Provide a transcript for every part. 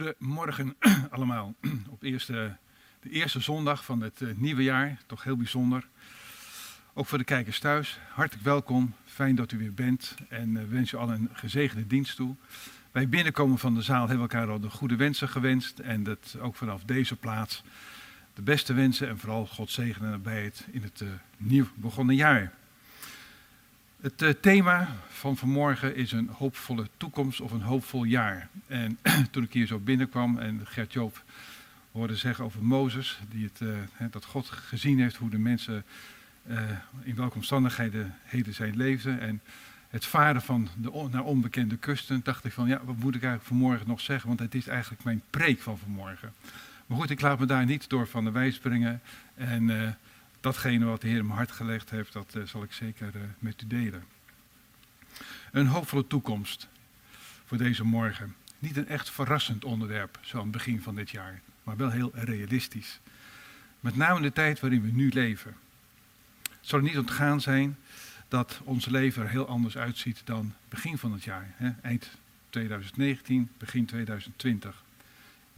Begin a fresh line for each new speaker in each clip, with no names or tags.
Goedemorgen allemaal. Op eerste, de eerste zondag van het eh, nieuwe jaar, toch heel bijzonder. Ook voor de kijkers thuis, hartelijk welkom. Fijn dat u weer bent en uh, wens u al een gezegende dienst toe. Bij binnenkomen van de zaal hebben elkaar al de goede wensen gewenst. En dat ook vanaf deze plaats de beste wensen en vooral God zegenen bij het in het uh, nieuw begonnen jaar. Het uh, thema van vanmorgen is een hoopvolle toekomst of een hoopvol jaar. En toen ik hier zo binnenkwam en Gert-Joop hoorde zeggen over Mozes, die het, uh, dat God gezien heeft hoe de mensen uh, in welke omstandigheden heden zijn leefden en het varen van de, naar onbekende kusten, dacht ik van ja, wat moet ik eigenlijk vanmorgen nog zeggen, want het is eigenlijk mijn preek van vanmorgen. Maar goed, ik laat me daar niet door van de wijs brengen en datgene wat de Heer in mijn hart gelegd heeft, dat uh, zal ik zeker uh, met u delen. Een hoopvolle toekomst voor deze morgen. Niet een echt verrassend onderwerp, zo aan het begin van dit jaar, maar wel heel realistisch. Met name in de tijd waarin we nu leven. Het zal er niet ontgaan zijn dat ons leven er heel anders uitziet dan begin van het jaar. Hè? Eind 2019, begin 2020.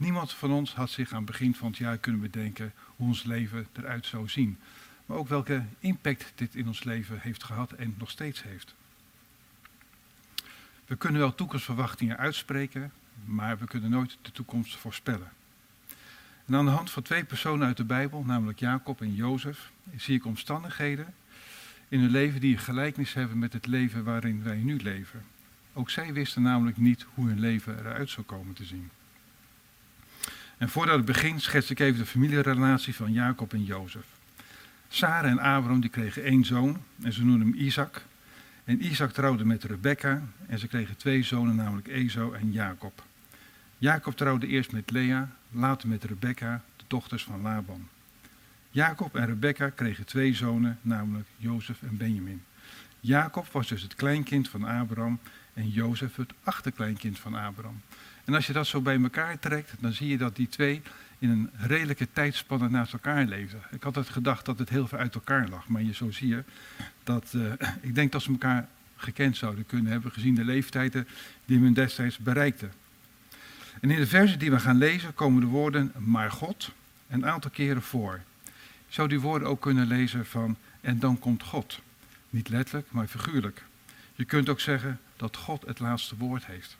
Niemand van ons had zich aan het begin van het jaar kunnen bedenken hoe ons leven eruit zou zien. Maar ook welke impact dit in ons leven heeft gehad en nog steeds heeft. We kunnen wel toekomstverwachtingen uitspreken, maar we kunnen nooit de toekomst voorspellen. En aan de hand van twee personen uit de Bijbel, namelijk Jacob en Jozef, zie ik omstandigheden in hun leven die een gelijkenis hebben met het leven waarin wij nu leven. Ook zij wisten namelijk niet hoe hun leven eruit zou komen te zien. En voordat ik begin schets ik even de familierelatie van Jacob en Jozef. Sarah en Abraham die kregen één zoon en ze noemden hem Isaac. En Isaac trouwde met Rebecca en ze kregen twee zonen, namelijk Ezo en Jacob. Jacob trouwde eerst met Lea, later met Rebecca, de dochters van Laban. Jacob en Rebecca kregen twee zonen, namelijk Jozef en Benjamin. Jacob was dus het kleinkind van Abraham en Jozef het achterkleinkind van Abraham. En als je dat zo bij elkaar trekt, dan zie je dat die twee in een redelijke tijdspanne naast elkaar leefden. Ik had het gedacht dat het heel ver uit elkaar lag, maar je, zo zie je dat, uh, ik denk dat ze elkaar gekend zouden kunnen hebben, gezien de leeftijden die men destijds bereikte. En in de versen die we gaan lezen komen de woorden maar God een aantal keren voor. Je zou die woorden ook kunnen lezen van en dan komt God. Niet letterlijk, maar figuurlijk. Je kunt ook zeggen dat God het laatste woord heeft.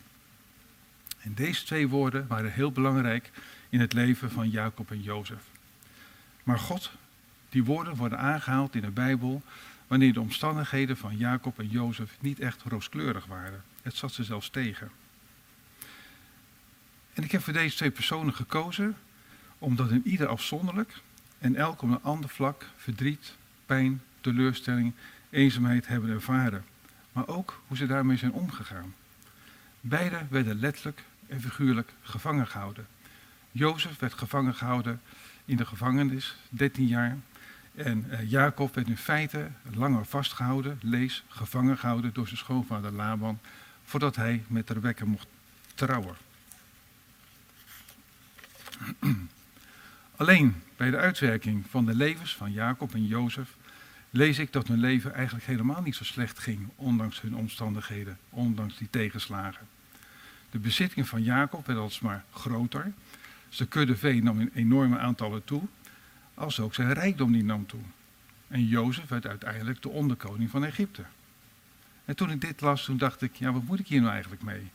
En deze twee woorden waren heel belangrijk in het leven van Jacob en Jozef. Maar God, die woorden worden aangehaald in de Bijbel wanneer de omstandigheden van Jacob en Jozef niet echt rooskleurig waren. Het zat ze zelfs tegen. En ik heb voor deze twee personen gekozen omdat in ieder afzonderlijk en elk op een ander vlak verdriet, pijn, teleurstelling, eenzaamheid hebben ervaren. Maar ook hoe ze daarmee zijn omgegaan. Beide werden letterlijk en figuurlijk gevangen gehouden. Jozef werd gevangen gehouden in de gevangenis, 13 jaar. En uh, Jacob werd in feite langer vastgehouden, lees, gevangen gehouden door zijn schoonvader Laban, voordat hij met Rebecca mocht trouwen. Alleen bij de uitwerking van de levens van Jacob en Jozef lees ik dat hun leven eigenlijk helemaal niet zo slecht ging, ondanks hun omstandigheden, ondanks die tegenslagen. De bezitting van Jacob werd alsmaar groter. Zijn kudde vee nam in enorme aantallen toe, als ook zijn rijkdom die nam toe. En Jozef werd uiteindelijk de onderkoning van Egypte. En toen ik dit las, toen dacht ik, ja, wat moet ik hier nou eigenlijk mee?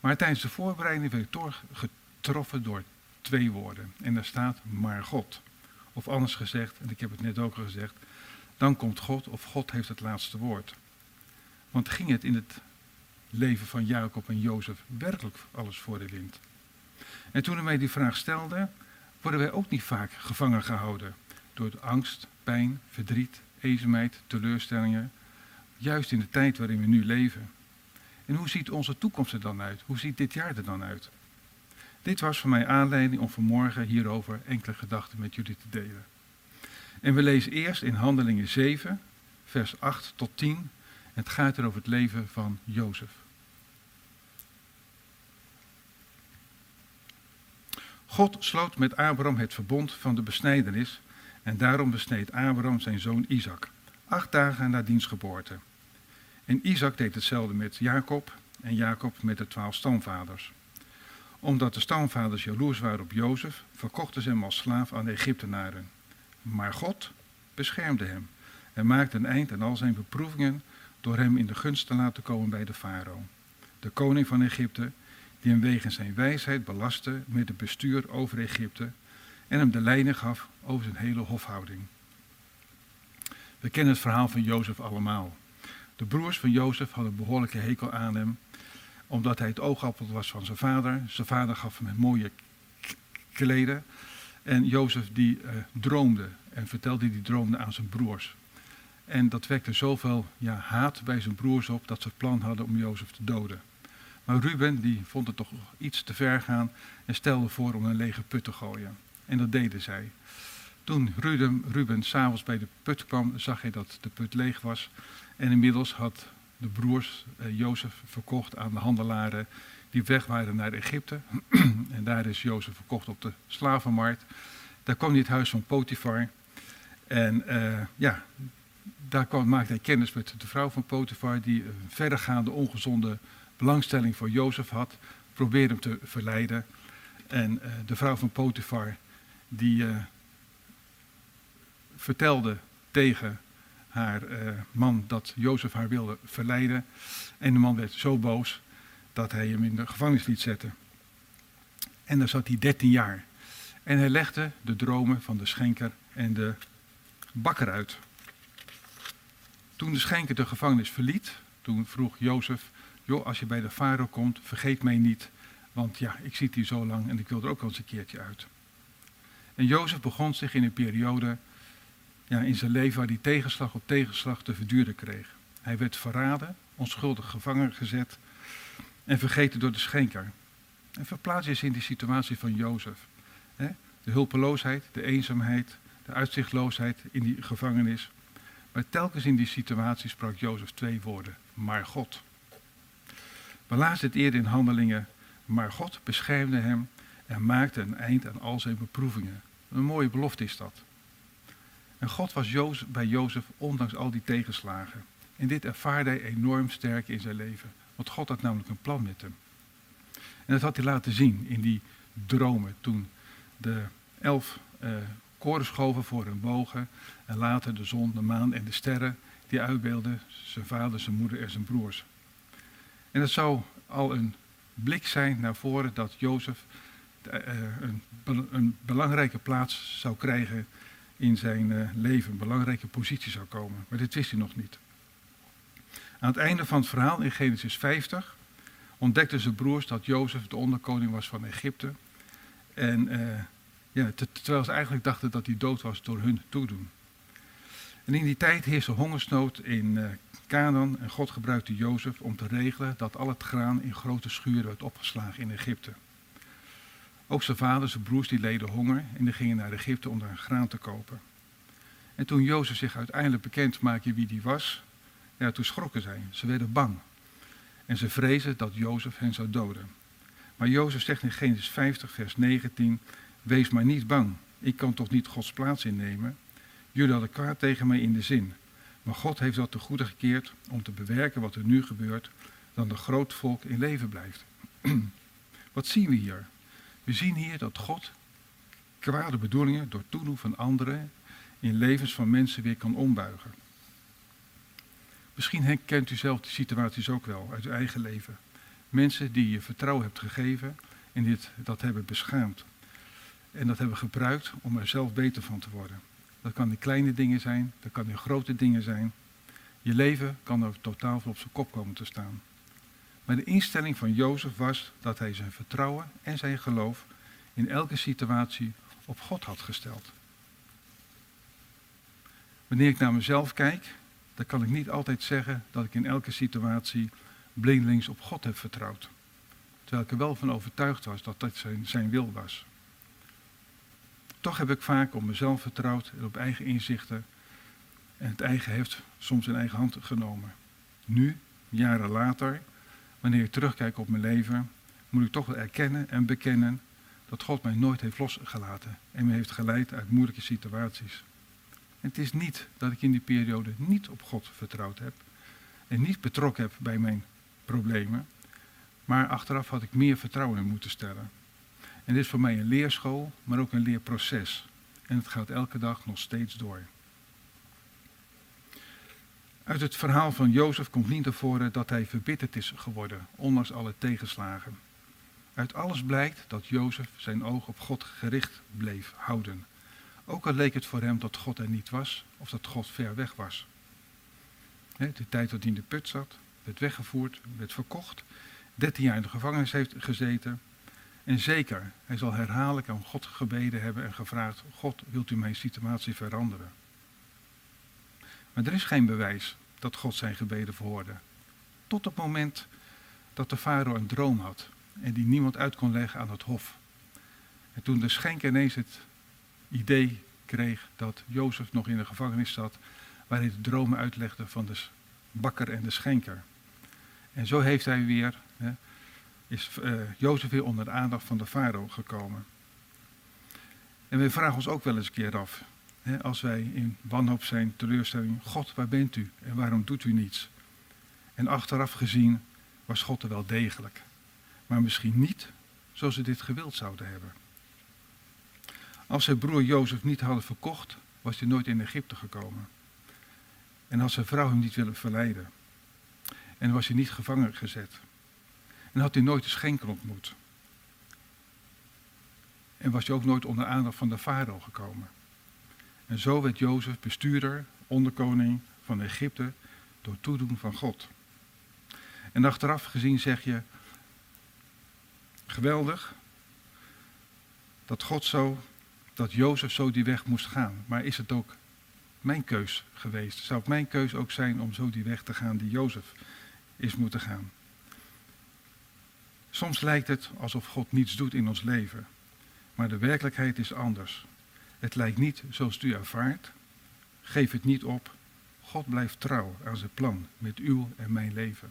Maar tijdens de voorbereiding werd ik toch getroffen door twee woorden. En daar staat maar God. Of anders gezegd, en ik heb het net ook gezegd, dan komt God of God heeft het laatste woord. Want ging het in het leven van Jacob en Jozef werkelijk alles voor de wind? En toen hij mij die vraag stelde, worden wij ook niet vaak gevangen gehouden door angst, pijn, verdriet, eenzaamheid, teleurstellingen, juist in de tijd waarin we nu leven. En hoe ziet onze toekomst er dan uit? Hoe ziet dit jaar er dan uit? Dit was voor mij aanleiding om vanmorgen hierover enkele gedachten met jullie te delen. En we lezen eerst in Handelingen 7, vers 8 tot 10. Het gaat er over het leven van Jozef. God sloot met Abraham het verbond van de besnijdenis en daarom besneed Abraham zijn zoon Isaac, acht dagen na diens geboorte. En Isaac deed hetzelfde met Jacob en Jacob met de twaalf stamvaders. Omdat de stamvaders jaloers waren op Jozef, verkochten ze hem als slaaf aan de Egyptenaren. Maar God beschermde hem en maakte een eind aan al zijn beproevingen door hem in de gunst te laten komen bij de farao, de koning van Egypte, die hem wegens zijn wijsheid belastte met het bestuur over Egypte en hem de leiding gaf over zijn hele hofhouding. We kennen het verhaal van Jozef allemaal. De broers van Jozef hadden behoorlijke hekel aan hem, omdat hij het oogappel was van zijn vader. Zijn vader gaf hem mooie kleden. En Jozef die uh, droomde en vertelde die droomde aan zijn broers. En dat wekte zoveel ja, haat bij zijn broers op dat ze het plan hadden om Jozef te doden. Maar Ruben die vond het toch iets te ver gaan en stelde voor om een lege put te gooien. En dat deden zij. Toen Ruben, Ruben s'avonds bij de put kwam, zag hij dat de put leeg was. En inmiddels had de broers eh, Jozef verkocht aan de handelaren die weg waren naar Egypte. en daar is Jozef verkocht op de slavenmarkt. Daar kwam hij het huis van Potifar. En uh, ja, daar maakte hij kennis met de vrouw van Potifar, die een verdergaande ongezonde belangstelling voor Jozef had. Probeerde hem te verleiden. En uh, de vrouw van Potifar, die uh, vertelde tegen haar uh, man dat Jozef haar wilde verleiden. En de man werd zo boos dat hij hem in de gevangenis liet zetten. En daar zat hij 13 jaar. En hij legde de dromen van de schenker en de bakker uit. Toen de schenker de gevangenis verliet, toen vroeg Jozef, joh, als je bij de farao komt, vergeet mij niet, want ja, ik zit hier zo lang en ik wil er ook wel eens een keertje uit. En Jozef begon zich in een periode ja, in zijn leven waar hij tegenslag op tegenslag te verduren kreeg. Hij werd verraden, onschuldig gevangen gezet en vergeten door de schenker. En verplaats je eens in die situatie van Jozef. De hulpeloosheid, de eenzaamheid, de uitzichtloosheid in die gevangenis. Maar telkens in die situatie sprak Jozef twee woorden. Maar God. We lazen het eerder in handelingen. Maar God beschermde hem en maakte een eind aan al zijn beproevingen. Een mooie belofte is dat. En God was bij Jozef ondanks al die tegenslagen. En dit ervaarde hij enorm sterk in zijn leven. Want God had namelijk een plan met hem. En dat had hij laten zien in die dromen toen de elf uh, korenschoven voor hem bogen. En later de zon, de maan en de sterren die uitbeelden zijn vader, zijn moeder en zijn broers. En het zou al een blik zijn naar voren dat Jozef uh, een, een belangrijke plaats zou krijgen in zijn uh, leven, een belangrijke positie zou komen. Maar dit wist hij nog niet. Aan het einde van het verhaal in Genesis 50 ontdekten zijn broers dat Jozef de onderkoning was van Egypte. En ja, terwijl ze eigenlijk dachten dat hij dood was door hun toedoen. En in die tijd heerste hongersnood in uh, Canaan en God gebruikte Jozef om te regelen dat al het graan in grote schuren werd opgeslagen in Egypte. Ook zijn vader, zijn broers, die leden honger en die gingen naar Egypte om daar graan te kopen. En toen Jozef zich uiteindelijk bekend maakte wie die was, ja, toen schrokken zij. Ze werden bang. En ze vrezen dat Jozef hen zou doden. Maar Jozef zegt in Genesis 50, vers 19, wees maar niet bang. Ik kan toch niet Gods plaats innemen? Jullie hadden kwaad tegen mij in de zin. Maar God heeft dat te goede gekeerd om te bewerken wat er nu gebeurt, dan de groot volk in leven blijft. wat zien we hier? We zien hier dat God kwade bedoelingen door toedoen van anderen in levens van mensen weer kan ombuigen. Misschien herkent u zelf die situaties ook wel uit uw eigen leven. Mensen die je vertrouwen hebt gegeven en dit, dat hebben beschaamd. En dat hebben gebruikt om er zelf beter van te worden. Dat kan in kleine dingen zijn, dat kan in grote dingen zijn. Je leven kan er totaal op zijn kop komen te staan. Maar de instelling van Jozef was dat hij zijn vertrouwen en zijn geloof in elke situatie op God had gesteld. Wanneer ik naar mezelf kijk, dan kan ik niet altijd zeggen dat ik in elke situatie blindelings op God heb vertrouwd. Terwijl ik er wel van overtuigd was dat dat zijn, zijn wil was. Toch heb ik vaak op mezelf vertrouwd en op eigen inzichten en het eigen heeft soms in eigen hand genomen. Nu, jaren later, wanneer ik terugkijk op mijn leven, moet ik toch wel erkennen en bekennen dat God mij nooit heeft losgelaten en me heeft geleid uit moeilijke situaties. Het is niet dat ik in die periode niet op God vertrouwd heb en niet betrokken heb bij mijn problemen, Maar achteraf had ik meer vertrouwen in moeten stellen. En dit is voor mij een leerschool, maar ook een leerproces. En het gaat elke dag nog steeds door. Uit het verhaal van Jozef komt niet naar voren dat hij verbitterd is geworden, ondanks alle tegenslagen. Uit alles blijkt dat Jozef zijn oog op God gericht bleef houden. Ook al leek het voor hem dat God er niet was of dat God ver weg was. De tijd dat hij in de put zat, werd weggevoerd, werd verkocht, 13 jaar in de gevangenis heeft gezeten. En zeker, hij zal herhaaldelijk aan God gebeden hebben en gevraagd: God, wilt u mijn situatie veranderen? Maar er is geen bewijs dat God zijn gebeden verhoorde. Tot het moment dat de farao een droom had en die niemand uit kon leggen aan het hof. En toen de schenker ineens het idee kreeg dat Jozef nog in de gevangenis zat, waar hij de dromen uitlegde van de bakker en de schenker. En zo heeft hij weer, hè, is uh, Jozef weer onder de aandacht van de farao gekomen. En we vragen ons ook wel eens een keer af, hè, als wij in wanhoop zijn, teleurstelling, God, waar bent u en waarom doet u niets? En achteraf gezien was God er wel degelijk, maar misschien niet zoals ze dit gewild zouden hebben. Als zijn broer Jozef niet hadden verkocht, was hij nooit in Egypte gekomen. En had zijn vrouw hem niet willen verleiden. En was hij niet gevangen gezet. En had hij nooit de schenker ontmoet. En was hij ook nooit onder aandacht van de farao gekomen. En zo werd Jozef bestuurder, onderkoning van Egypte door toedoen van God. En achteraf gezien zeg je, geweldig dat God zo, dat Jozef zo die weg moest gaan. Maar is het ook mijn keus geweest? Zou het mijn keus ook zijn om zo die weg te gaan die Jozef is moeten gaan? Soms lijkt het alsof God niets doet in ons leven, maar de werkelijkheid is anders. Het lijkt niet zoals het u ervaart. Geef het niet op. God blijft trouw aan zijn plan met uw en mijn leven.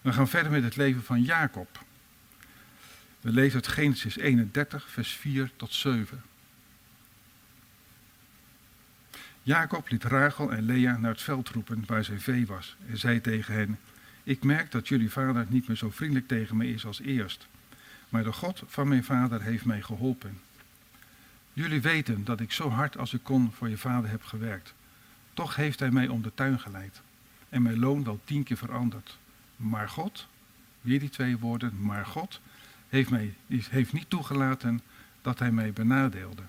We gaan verder met het leven van Jacob. We lezen uit Genesis 31, vers 4 tot 7. Jacob liet Rachel en Lea naar het veld roepen waar zijn vee was en zei tegen hen, ik merk dat jullie vader niet meer zo vriendelijk tegen me is als eerst, maar de God van mijn vader heeft mij geholpen. Jullie weten dat ik zo hard als ik kon voor je vader heb gewerkt. Toch heeft hij mij om de tuin geleid en mijn loon wel tien keer veranderd. Maar God, weer die twee woorden, maar God heeft, mij, heeft niet toegelaten dat hij mij benadeelde.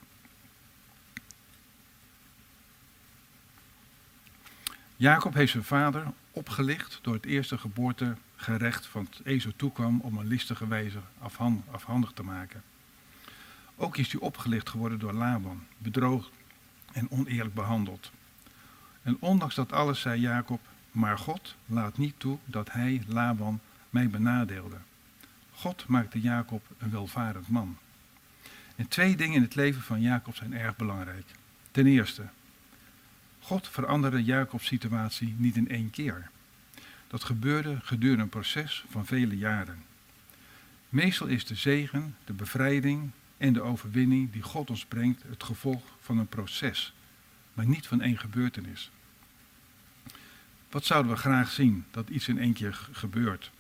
Jacob heeft zijn vader opgelicht door het eerste geboortegerecht van het ezel toekwam om een listige wijze afhandig te maken. Ook is hij opgelicht geworden door Laban, bedroogd en oneerlijk behandeld. En ondanks dat alles zei Jacob, maar God laat niet toe dat hij, Laban, mij benadeelde. God maakte Jacob een welvarend man. En twee dingen in het leven van Jacob zijn erg belangrijk. Ten eerste, God veranderde Jacobs situatie niet in één keer. Dat gebeurde gedurende een proces van vele jaren. Meestal is de zegen, de bevrijding en de overwinning die God ons brengt het gevolg van een proces, maar niet van één gebeurtenis. Wat zouden we graag zien dat iets in één keer gebeurt?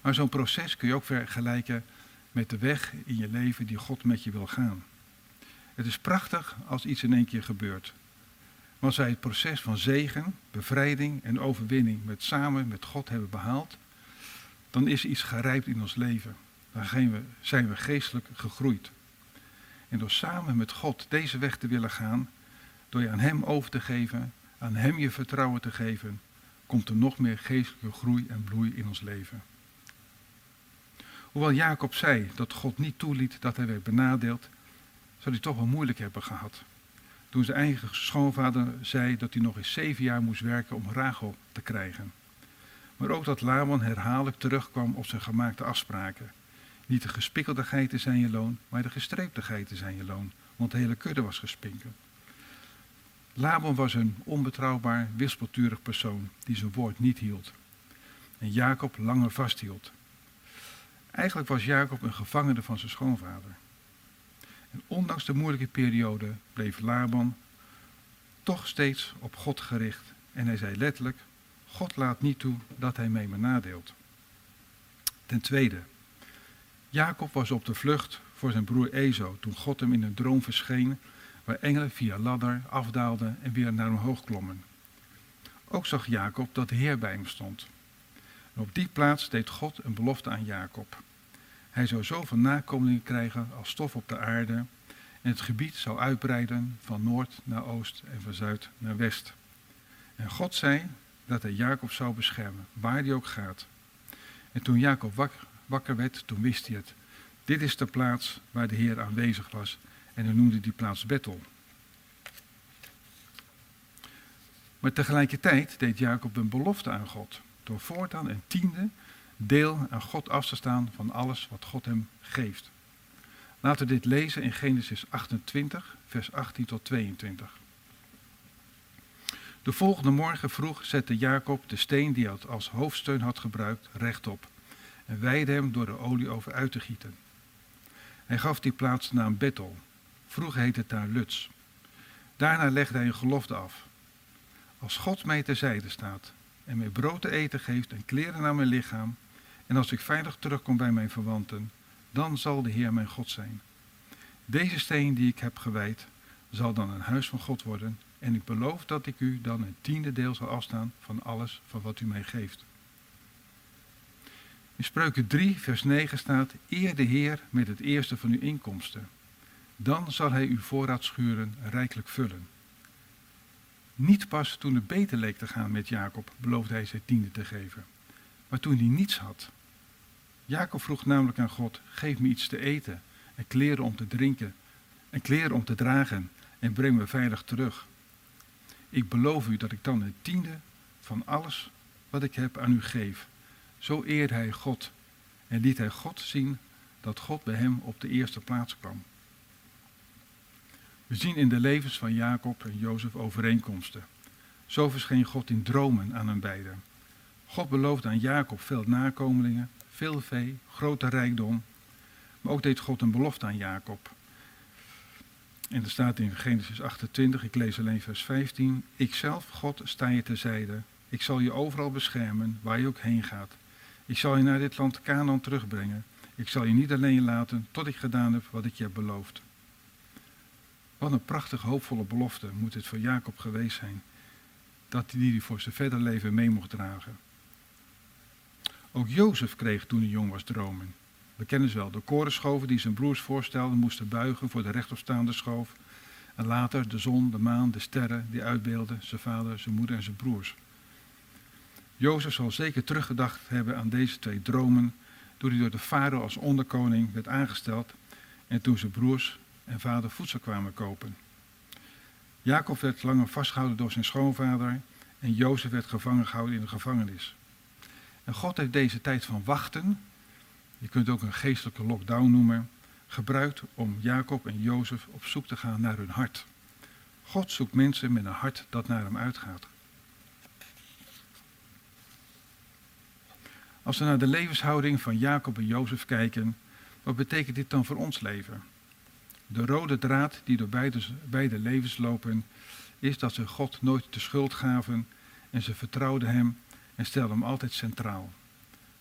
Maar zo'n proces kun je ook vergelijken met de weg in je leven die God met je wil gaan. Het is prachtig als iets in één keer gebeurt. Als wij het proces van zegen, bevrijding en overwinning met samen met God hebben behaald, dan is iets gerijpt in ons leven. Dan zijn we geestelijk gegroeid. En door samen met God deze weg te willen gaan, door je aan Hem over te geven, aan Hem je vertrouwen te geven, komt er nog meer geestelijke groei en bloei in ons leven. Hoewel Jacob zei dat God niet toeliet dat hij werd benadeeld, zou hij toch wel moeilijk hebben gehad. Toen zijn eigen schoonvader zei dat hij nog eens zeven jaar moest werken om Rachel te krijgen. Maar ook dat Laban herhaaldelijk terugkwam op zijn gemaakte afspraken. Niet de gespikkelde geiten zijn je loon, maar de gestreepte geiten zijn je loon, want de hele kudde was gespinkeld. Laban was een onbetrouwbaar, wispelturig persoon die zijn woord niet hield. En Jacob langer vasthield. Eigenlijk was Jacob een gevangene van zijn schoonvader. En ondanks de moeilijke periode bleef Laban toch steeds op God gericht. En hij zei letterlijk, God laat niet toe dat hij mij benadeelt. Ten tweede, Jacob was op de vlucht voor zijn broer Ezo toen God hem in een droom verscheen, waar engelen via ladder afdaalden en weer naar hem hoog klommen. Ook zag Jacob dat de Heer bij hem stond. En op die plaats deed God een belofte aan Jacob. Hij zou zoveel nakomelingen krijgen als stof op de aarde en het gebied zou uitbreiden van noord naar oost en van zuid naar west. En God zei dat hij Jacob zou beschermen, waar hij ook gaat. En toen Jacob wakker werd, toen wist hij het. Dit is de plaats waar de Heer aanwezig was en hij noemde die plaats Bethel. Maar tegelijkertijd deed Jacob een belofte aan God, door voortaan een tiende deel aan God af te staan van alles wat God hem geeft. Laten we dit lezen in Genesis 28, vers 18 tot 22. De volgende morgen vroeg zette Jacob de steen die hij als hoofdsteun had gebruikt rechtop en wijde hem door de olie over uit te gieten. Hij gaf die plaats naam Bethel. Vroeger heette het daar Lutz. Daarna legde hij een gelofte af. Als God mij terzijde staat en mij brood te eten geeft en kleren naar mijn lichaam, en als ik veilig terugkom bij mijn verwanten, dan zal de Heer mijn God zijn. Deze steen die ik heb gewijd, zal dan een huis van God worden, en ik beloof dat ik u dan een tiende deel zal afstaan van alles van wat u mij geeft. In Spreuken 3, vers 9 staat, eer de Heer met het eerste van uw inkomsten. Dan zal hij uw voorraadschuren rijkelijk vullen. Niet pas toen het beter leek te gaan met Jacob, beloofde hij zijn tiende te geven. Maar toen hij niets had. Jacob vroeg namelijk aan God, geef me iets te eten en kleren om te drinken en kleren om te dragen en breng me veilig terug. Ik beloof u dat ik dan een tiende van alles wat ik heb aan u geef. Zo eerde hij God en liet hij God zien dat God bij hem op de eerste plaats kwam. We zien in de levens van Jacob en Jozef overeenkomsten. Zo verscheen God in dromen aan hen beiden. God beloofde aan Jacob veel nakomelingen, veel vee, grote rijkdom. Maar ook deed God een belofte aan Jacob. En er staat in Genesis 28, ik lees alleen vers 15. Ikzelf, God, sta je terzijde. Ik zal je overal beschermen, waar je ook heen gaat. Ik zal je naar dit land Canaan terugbrengen. Ik zal je niet alleen laten tot ik gedaan heb wat ik je heb beloofd. Wat een prachtig hoopvolle belofte moet dit voor Jacob geweest zijn. Dat hij die voor zijn verder leven mee mocht dragen. Ook Jozef kreeg toen hij jong was dromen. We kennen ze wel, de korenschoven die zijn broers voorstelden moesten buigen voor de rechtopstaande schoof. En later de zon, de maan, de sterren die uitbeelden zijn vader, zijn moeder en zijn broers. Jozef zal zeker teruggedacht hebben aan deze twee dromen toen hij door de farao als onderkoning werd aangesteld en toen zijn broers en vader voedsel kwamen kopen. Jacob werd langer vastgehouden door zijn schoonvader en Jozef werd gevangen gehouden in de gevangenis. En God heeft deze tijd van wachten, je kunt ook een geestelijke lockdown noemen, gebruikt om Jacob en Jozef op zoek te gaan naar hun hart. God zoekt mensen met een hart dat naar hem uitgaat. Als we naar de levenshouding van Jacob en Jozef kijken, wat betekent dit dan voor ons leven? De rode draad die door beide, beide levens lopen, is dat ze God nooit de schuld gaven en ze vertrouwden Hem en stelden Hem altijd centraal.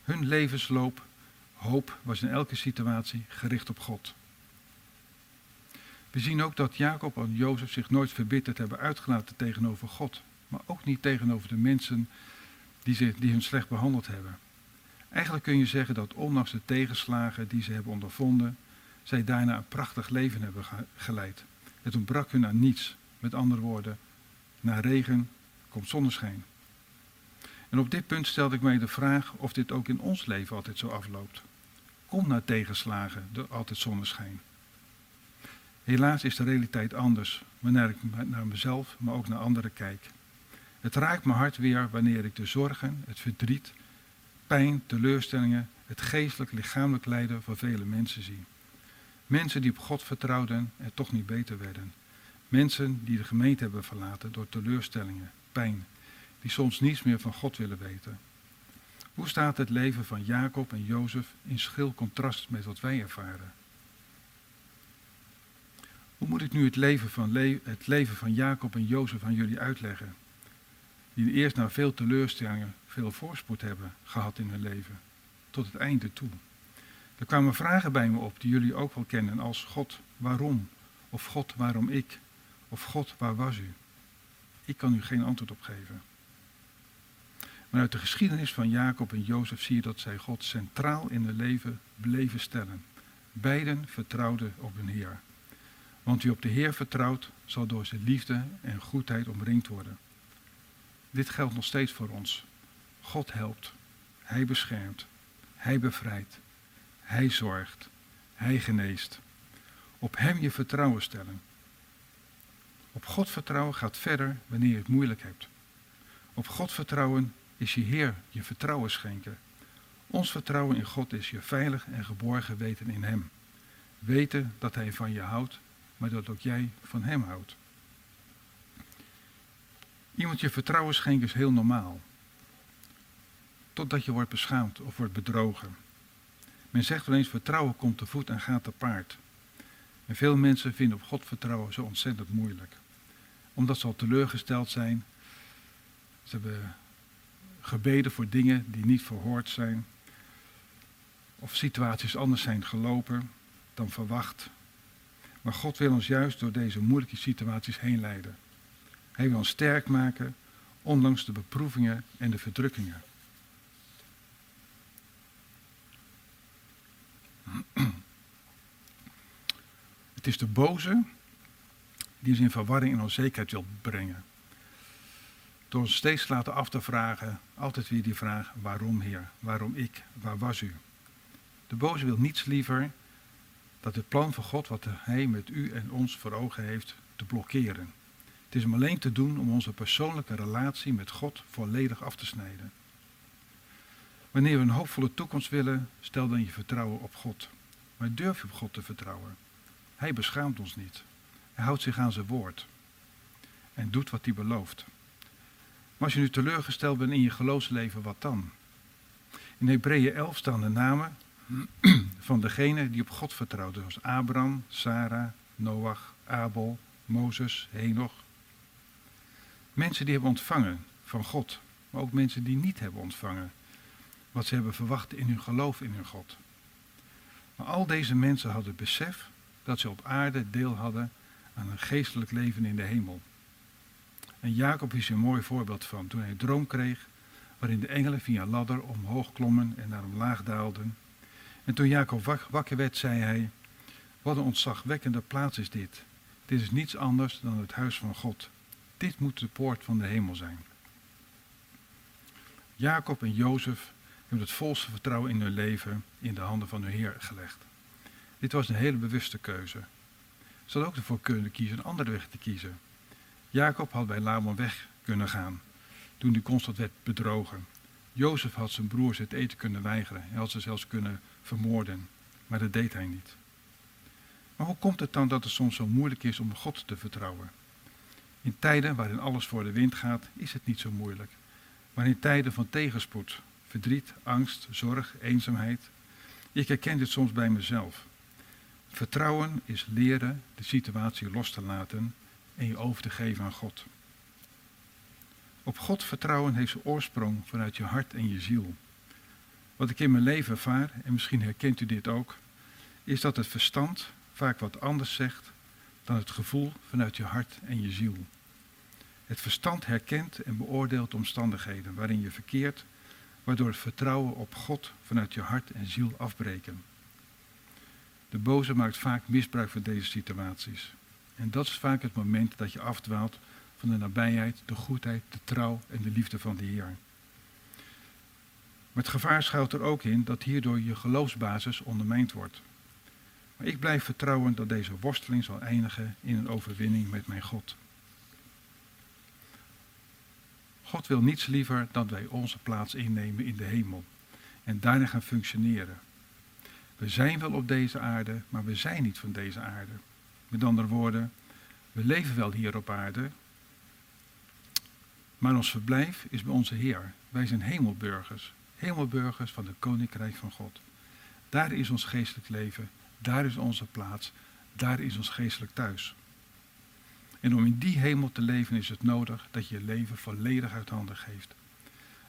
Hun levensloop, hoop, was in elke situatie gericht op God. We zien ook dat Jacob en Jozef zich nooit verbitterd hebben uitgelaten tegenover God, maar ook niet tegenover de mensen die, ze, die hun slecht behandeld hebben. Eigenlijk kun je zeggen dat ondanks de tegenslagen die ze hebben ondervonden, zij daarna een prachtig leven hebben geleid. Het ontbrak hun aan niets. Met andere woorden, na regen komt zonneschijn. En op dit punt stelde ik mij de vraag of dit ook in ons leven altijd zo afloopt. Komt na tegenslagen er altijd zonneschijn? Helaas is de realiteit anders, wanneer ik naar mezelf, maar ook naar anderen kijk. Het raakt mijn hart weer wanneer ik de zorgen, het verdriet, pijn, teleurstellingen, het geestelijk, lichamelijk lijden van vele mensen zie. Mensen die op God vertrouwden en toch niet beter werden. Mensen die de gemeente hebben verlaten door teleurstellingen, pijn, die soms niets meer van God willen weten. Hoe staat het leven van Jacob en Jozef in schil contrast met wat wij ervaren? Hoe moet ik nu het leven van, het leven van Jacob en Jozef aan jullie uitleggen? Die eerst na veel teleurstellingen veel voorspoed hebben gehad in hun leven. tot het einde toe. Er kwamen vragen bij me op die jullie ook wel kennen als God, waarom? Of God, waarom ik? Of God, waar was u? Ik kan u geen antwoord op geven. Maar uit de geschiedenis van Jacob en Jozef zie je dat zij God centraal in hun leven bleven stellen. Beiden vertrouwden op hun Heer. Want wie op de Heer vertrouwt, zal door zijn liefde en goedheid omringd worden. Dit geldt nog steeds voor ons. God helpt, Hij beschermt, Hij bevrijdt, Hij zorgt, Hij geneest. Op Hem je vertrouwen stellen. Op God vertrouwen gaat verder wanneer je het moeilijk hebt. Op God vertrouwen is je Heer je vertrouwen schenken. Ons vertrouwen in God is je veilig en geborgen weten in Hem. Weten dat Hij van je houdt, maar dat ook jij van Hem houdt. Iemand je vertrouwen schenken is heel normaal. Totdat je wordt beschaamd of wordt bedrogen. Men zegt wel eens vertrouwen komt te voet en gaat te paard. En veel mensen vinden op God vertrouwen zo ontzettend moeilijk. Omdat ze al teleurgesteld zijn. Ze hebben gebeden voor dingen die niet verhoord zijn. Of situaties anders zijn gelopen dan verwacht. Maar God wil ons juist door deze moeilijke situaties heen leiden. Hij wil ons sterk maken, ondanks de beproevingen en de verdrukkingen. Het is de boze die ons in verwarring en onzekerheid wil brengen. Door ons steeds laten af te vragen, altijd weer die vraag, waarom Heer, waarom ik, waar was u? De boze wil niets liever dat het plan van God, wat Hij met u en ons voor ogen heeft, te blokkeren. Het is hem alleen te doen om onze persoonlijke relatie met God volledig af te snijden. Wanneer we een hoopvolle toekomst willen, stel dan je vertrouwen op God. Maar durf je op God te vertrouwen? Hij beschaamt ons niet. Hij houdt zich aan zijn woord. En doet wat hij belooft. Maar als je nu teleurgesteld bent in je geloofsleven, wat dan? In Hebreeën 11 staan de namen van degenen die op God vertrouwden, zoals Abraham, Sarah, Noach, Abel, Mozes, Henoch. Mensen die hebben ontvangen van God, maar ook mensen die niet hebben ontvangen wat ze hebben verwacht in hun geloof in hun God. Maar al deze mensen hadden besef dat ze op aarde deel hadden aan een geestelijk leven in de hemel. En Jacob is een mooi voorbeeld van toen hij een droom kreeg waarin de engelen via een ladder omhoog klommen en naar omlaag daalden. En toen Jacob wakker werd, zei hij, wat een ontzagwekkende plaats is dit. Dit is niets anders dan het huis van God. Dit moet de poort van de hemel zijn. Jacob en Jozef hebben het volste vertrouwen in hun leven in de handen van hun Heer gelegd. Dit was een hele bewuste keuze. Ze hadden ook ervoor kunnen kiezen een andere weg te kiezen. Jacob had bij Laban weg kunnen gaan toen hij constant werd bedrogen. Jozef had zijn broers het eten kunnen weigeren. Hij had ze zelfs kunnen vermoorden. Maar dat deed hij niet. Maar hoe komt het dan dat het soms zo moeilijk is om God te vertrouwen? In tijden waarin alles voor de wind gaat, is het niet zo moeilijk. Maar in tijden van tegenspoed, verdriet, angst, zorg, eenzaamheid. Ik herken dit soms bij mezelf. Vertrouwen is leren de situatie los te laten en je over te geven aan God. Op God vertrouwen heeft zijn oorsprong vanuit je hart en je ziel. Wat ik in mijn leven ervaar, en misschien herkent u dit ook, is dat het verstand vaak wat anders zegt dan het gevoel vanuit je hart en je ziel. Het verstand herkent en beoordeelt omstandigheden waarin je verkeert, waardoor het vertrouwen op God vanuit je hart en ziel afbreken. De boze maakt vaak misbruik van deze situaties. En dat is vaak het moment dat je afdwaalt van de nabijheid, de goedheid, de trouw en de liefde van de Heer. Maar het gevaar schuilt er ook in dat hierdoor je geloofsbasis ondermijnd wordt. Maar ik blijf vertrouwen dat deze worsteling zal eindigen in een overwinning met mijn God. God wil niets liever dan wij onze plaats innemen in de hemel en daarna gaan functioneren. We zijn wel op deze aarde, maar we zijn niet van deze aarde. Met andere woorden, we leven wel hier op aarde, maar ons verblijf is bij onze Heer. Wij zijn hemelburgers, hemelburgers van het Koninkrijk van God. Daar is ons geestelijk leven, daar is onze plaats, daar is ons geestelijk thuis. En om in die hemel te leven is het nodig dat je je leven volledig uit handen geeft.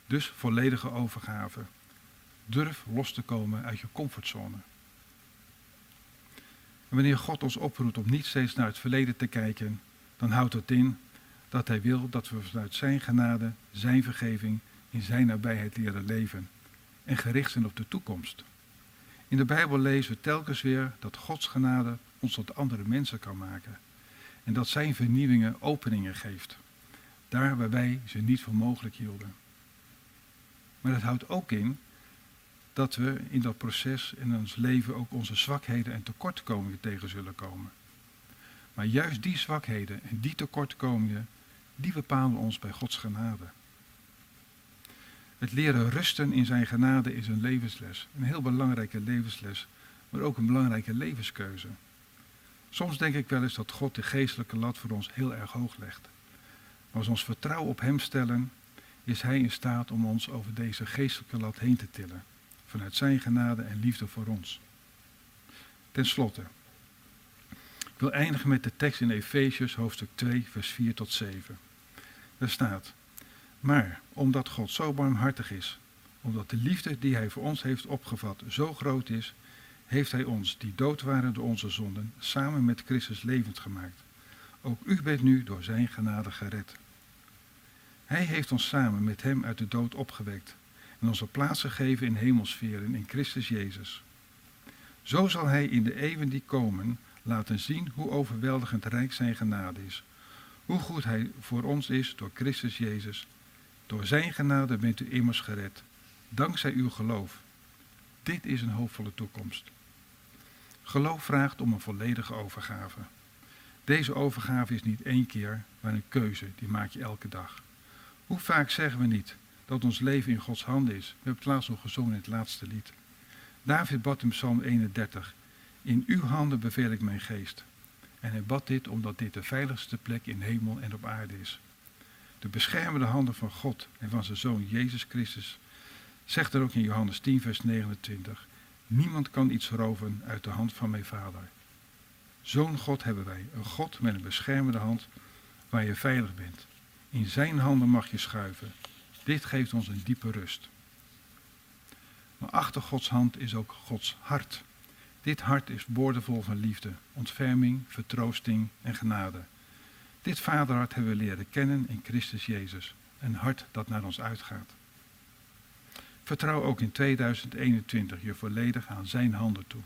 Dus volledige overgave. Durf los te komen uit je comfortzone. Wanneer God ons oproept om niet steeds naar het verleden te kijken, dan houdt het in dat Hij wil dat we vanuit Zijn genade, Zijn vergeving, in Zijn nabijheid leren leven en gericht zijn op de toekomst. In de Bijbel lezen we telkens weer dat Gods genade ons tot andere mensen kan maken. En dat Zijn vernieuwingen openingen geeft. Daar waar wij ze niet voor mogelijk hielden. Maar het houdt ook in dat we in dat proces in ons leven ook onze zwakheden en tekortkomingen tegen zullen komen. Maar juist die zwakheden en die tekortkomingen, die bepalen ons bij Gods genade. Het leren rusten in zijn genade is een levensles. Een heel belangrijke levensles, maar ook een belangrijke levenskeuze. Soms denk ik wel eens dat God de geestelijke lat voor ons heel erg hoog legt. Maar als ons vertrouwen op Hem stellen, is Hij in staat om ons over deze geestelijke lat heen te tillen. Vanuit Zijn genade en liefde voor ons. Ten slotte, ik wil eindigen met de tekst in Efesius hoofdstuk 2, vers 4 tot 7. Daar staat, maar omdat God zo barmhartig is, omdat de liefde die Hij voor ons heeft opgevat zo groot is, heeft Hij ons, die dood waren door onze zonden, samen met Christus levend gemaakt. Ook u bent nu door Zijn genade gered. Hij heeft ons samen met Hem uit de dood opgewekt en onze plaats gegeven in hemelsferen in Christus Jezus. Zo zal Hij in de eeuwen die komen laten zien hoe overweldigend rijk Zijn genade is, hoe goed Hij voor ons is door Christus Jezus. Door Zijn genade bent u immers gered, dankzij uw geloof. Dit is een hoopvolle toekomst. Geloof vraagt om een volledige overgave. Deze overgave is niet één keer, maar een keuze, die maak je elke dag. Hoe vaak zeggen we niet dat ons leven in Gods handen is? We hebben het laatst nog gezongen in het laatste lied. David bad in Psalm 31, in uw handen beveel ik mijn geest. En hij bad dit omdat dit de veiligste plek in hemel en op aarde is. De beschermende handen van God en van zijn Zoon Jezus Christus zegt er ook in Johannes 10, vers 29. Niemand kan iets roven uit de hand van mijn Vader. Zo'n God hebben wij, een God met een beschermende hand waar je veilig bent. In zijn handen mag je schuiven. Dit geeft ons een diepe rust. Maar achter Gods hand is ook Gods hart. Dit hart is boordevol van liefde, ontferming, vertroosting en genade. Dit vaderhart hebben we leren kennen in Christus Jezus. Een hart dat naar ons uitgaat. Vertrouw ook in 2021 je volledig aan zijn handen toe.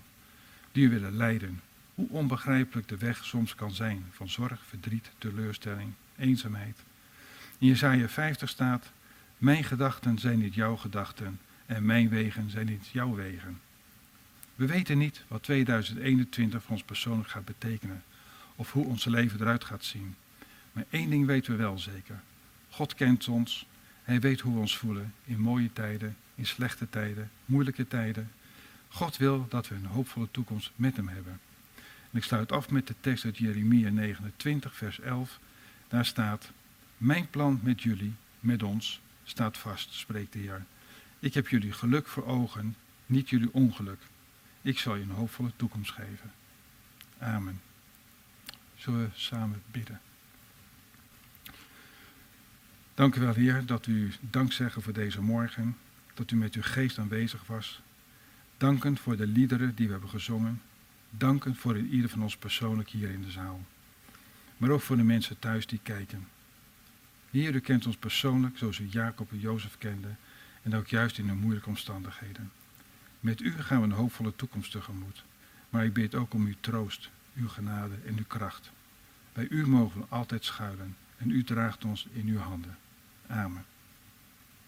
Die je willen leiden, hoe onbegrijpelijk de weg soms kan zijn van zorg, verdriet, teleurstelling, eenzaamheid. In Jesaja 50 staat, mijn gedachten zijn niet jouw gedachten en mijn wegen zijn niet jouw wegen. We weten niet wat 2021 voor ons persoonlijk gaat betekenen of hoe ons leven eruit gaat zien. Maar één ding weten we wel zeker. God kent ons. Hij weet hoe we ons voelen in mooie tijden, in slechte tijden, moeilijke tijden. God wil dat we een hoopvolle toekomst met hem hebben. En ik sluit af met de tekst uit Jeremia 29, vers 11. Daar staat, mijn plan met jullie, met ons, staat vast, spreekt de Heer. Ik heb jullie geluk voor ogen, niet jullie ongeluk. Ik zal je een hoopvolle toekomst geven. Amen. Zullen we samen bidden? Dank u wel, Heer, dat u dank zeggen voor deze morgen, dat u met uw geest aanwezig was. Dankend voor de liederen die we hebben gezongen. Dankend voor ieder van ons persoonlijk hier in de zaal. Maar ook voor de mensen thuis die kijken. Heer, u kent ons persoonlijk zoals u Jacob en Jozef kende en ook juist in de moeilijke omstandigheden. Met u gaan we een hoopvolle toekomst tegemoet. Maar ik bid ook om uw troost, uw genade en uw kracht. Bij u mogen we altijd schuilen en u draagt ons in uw handen. Amen.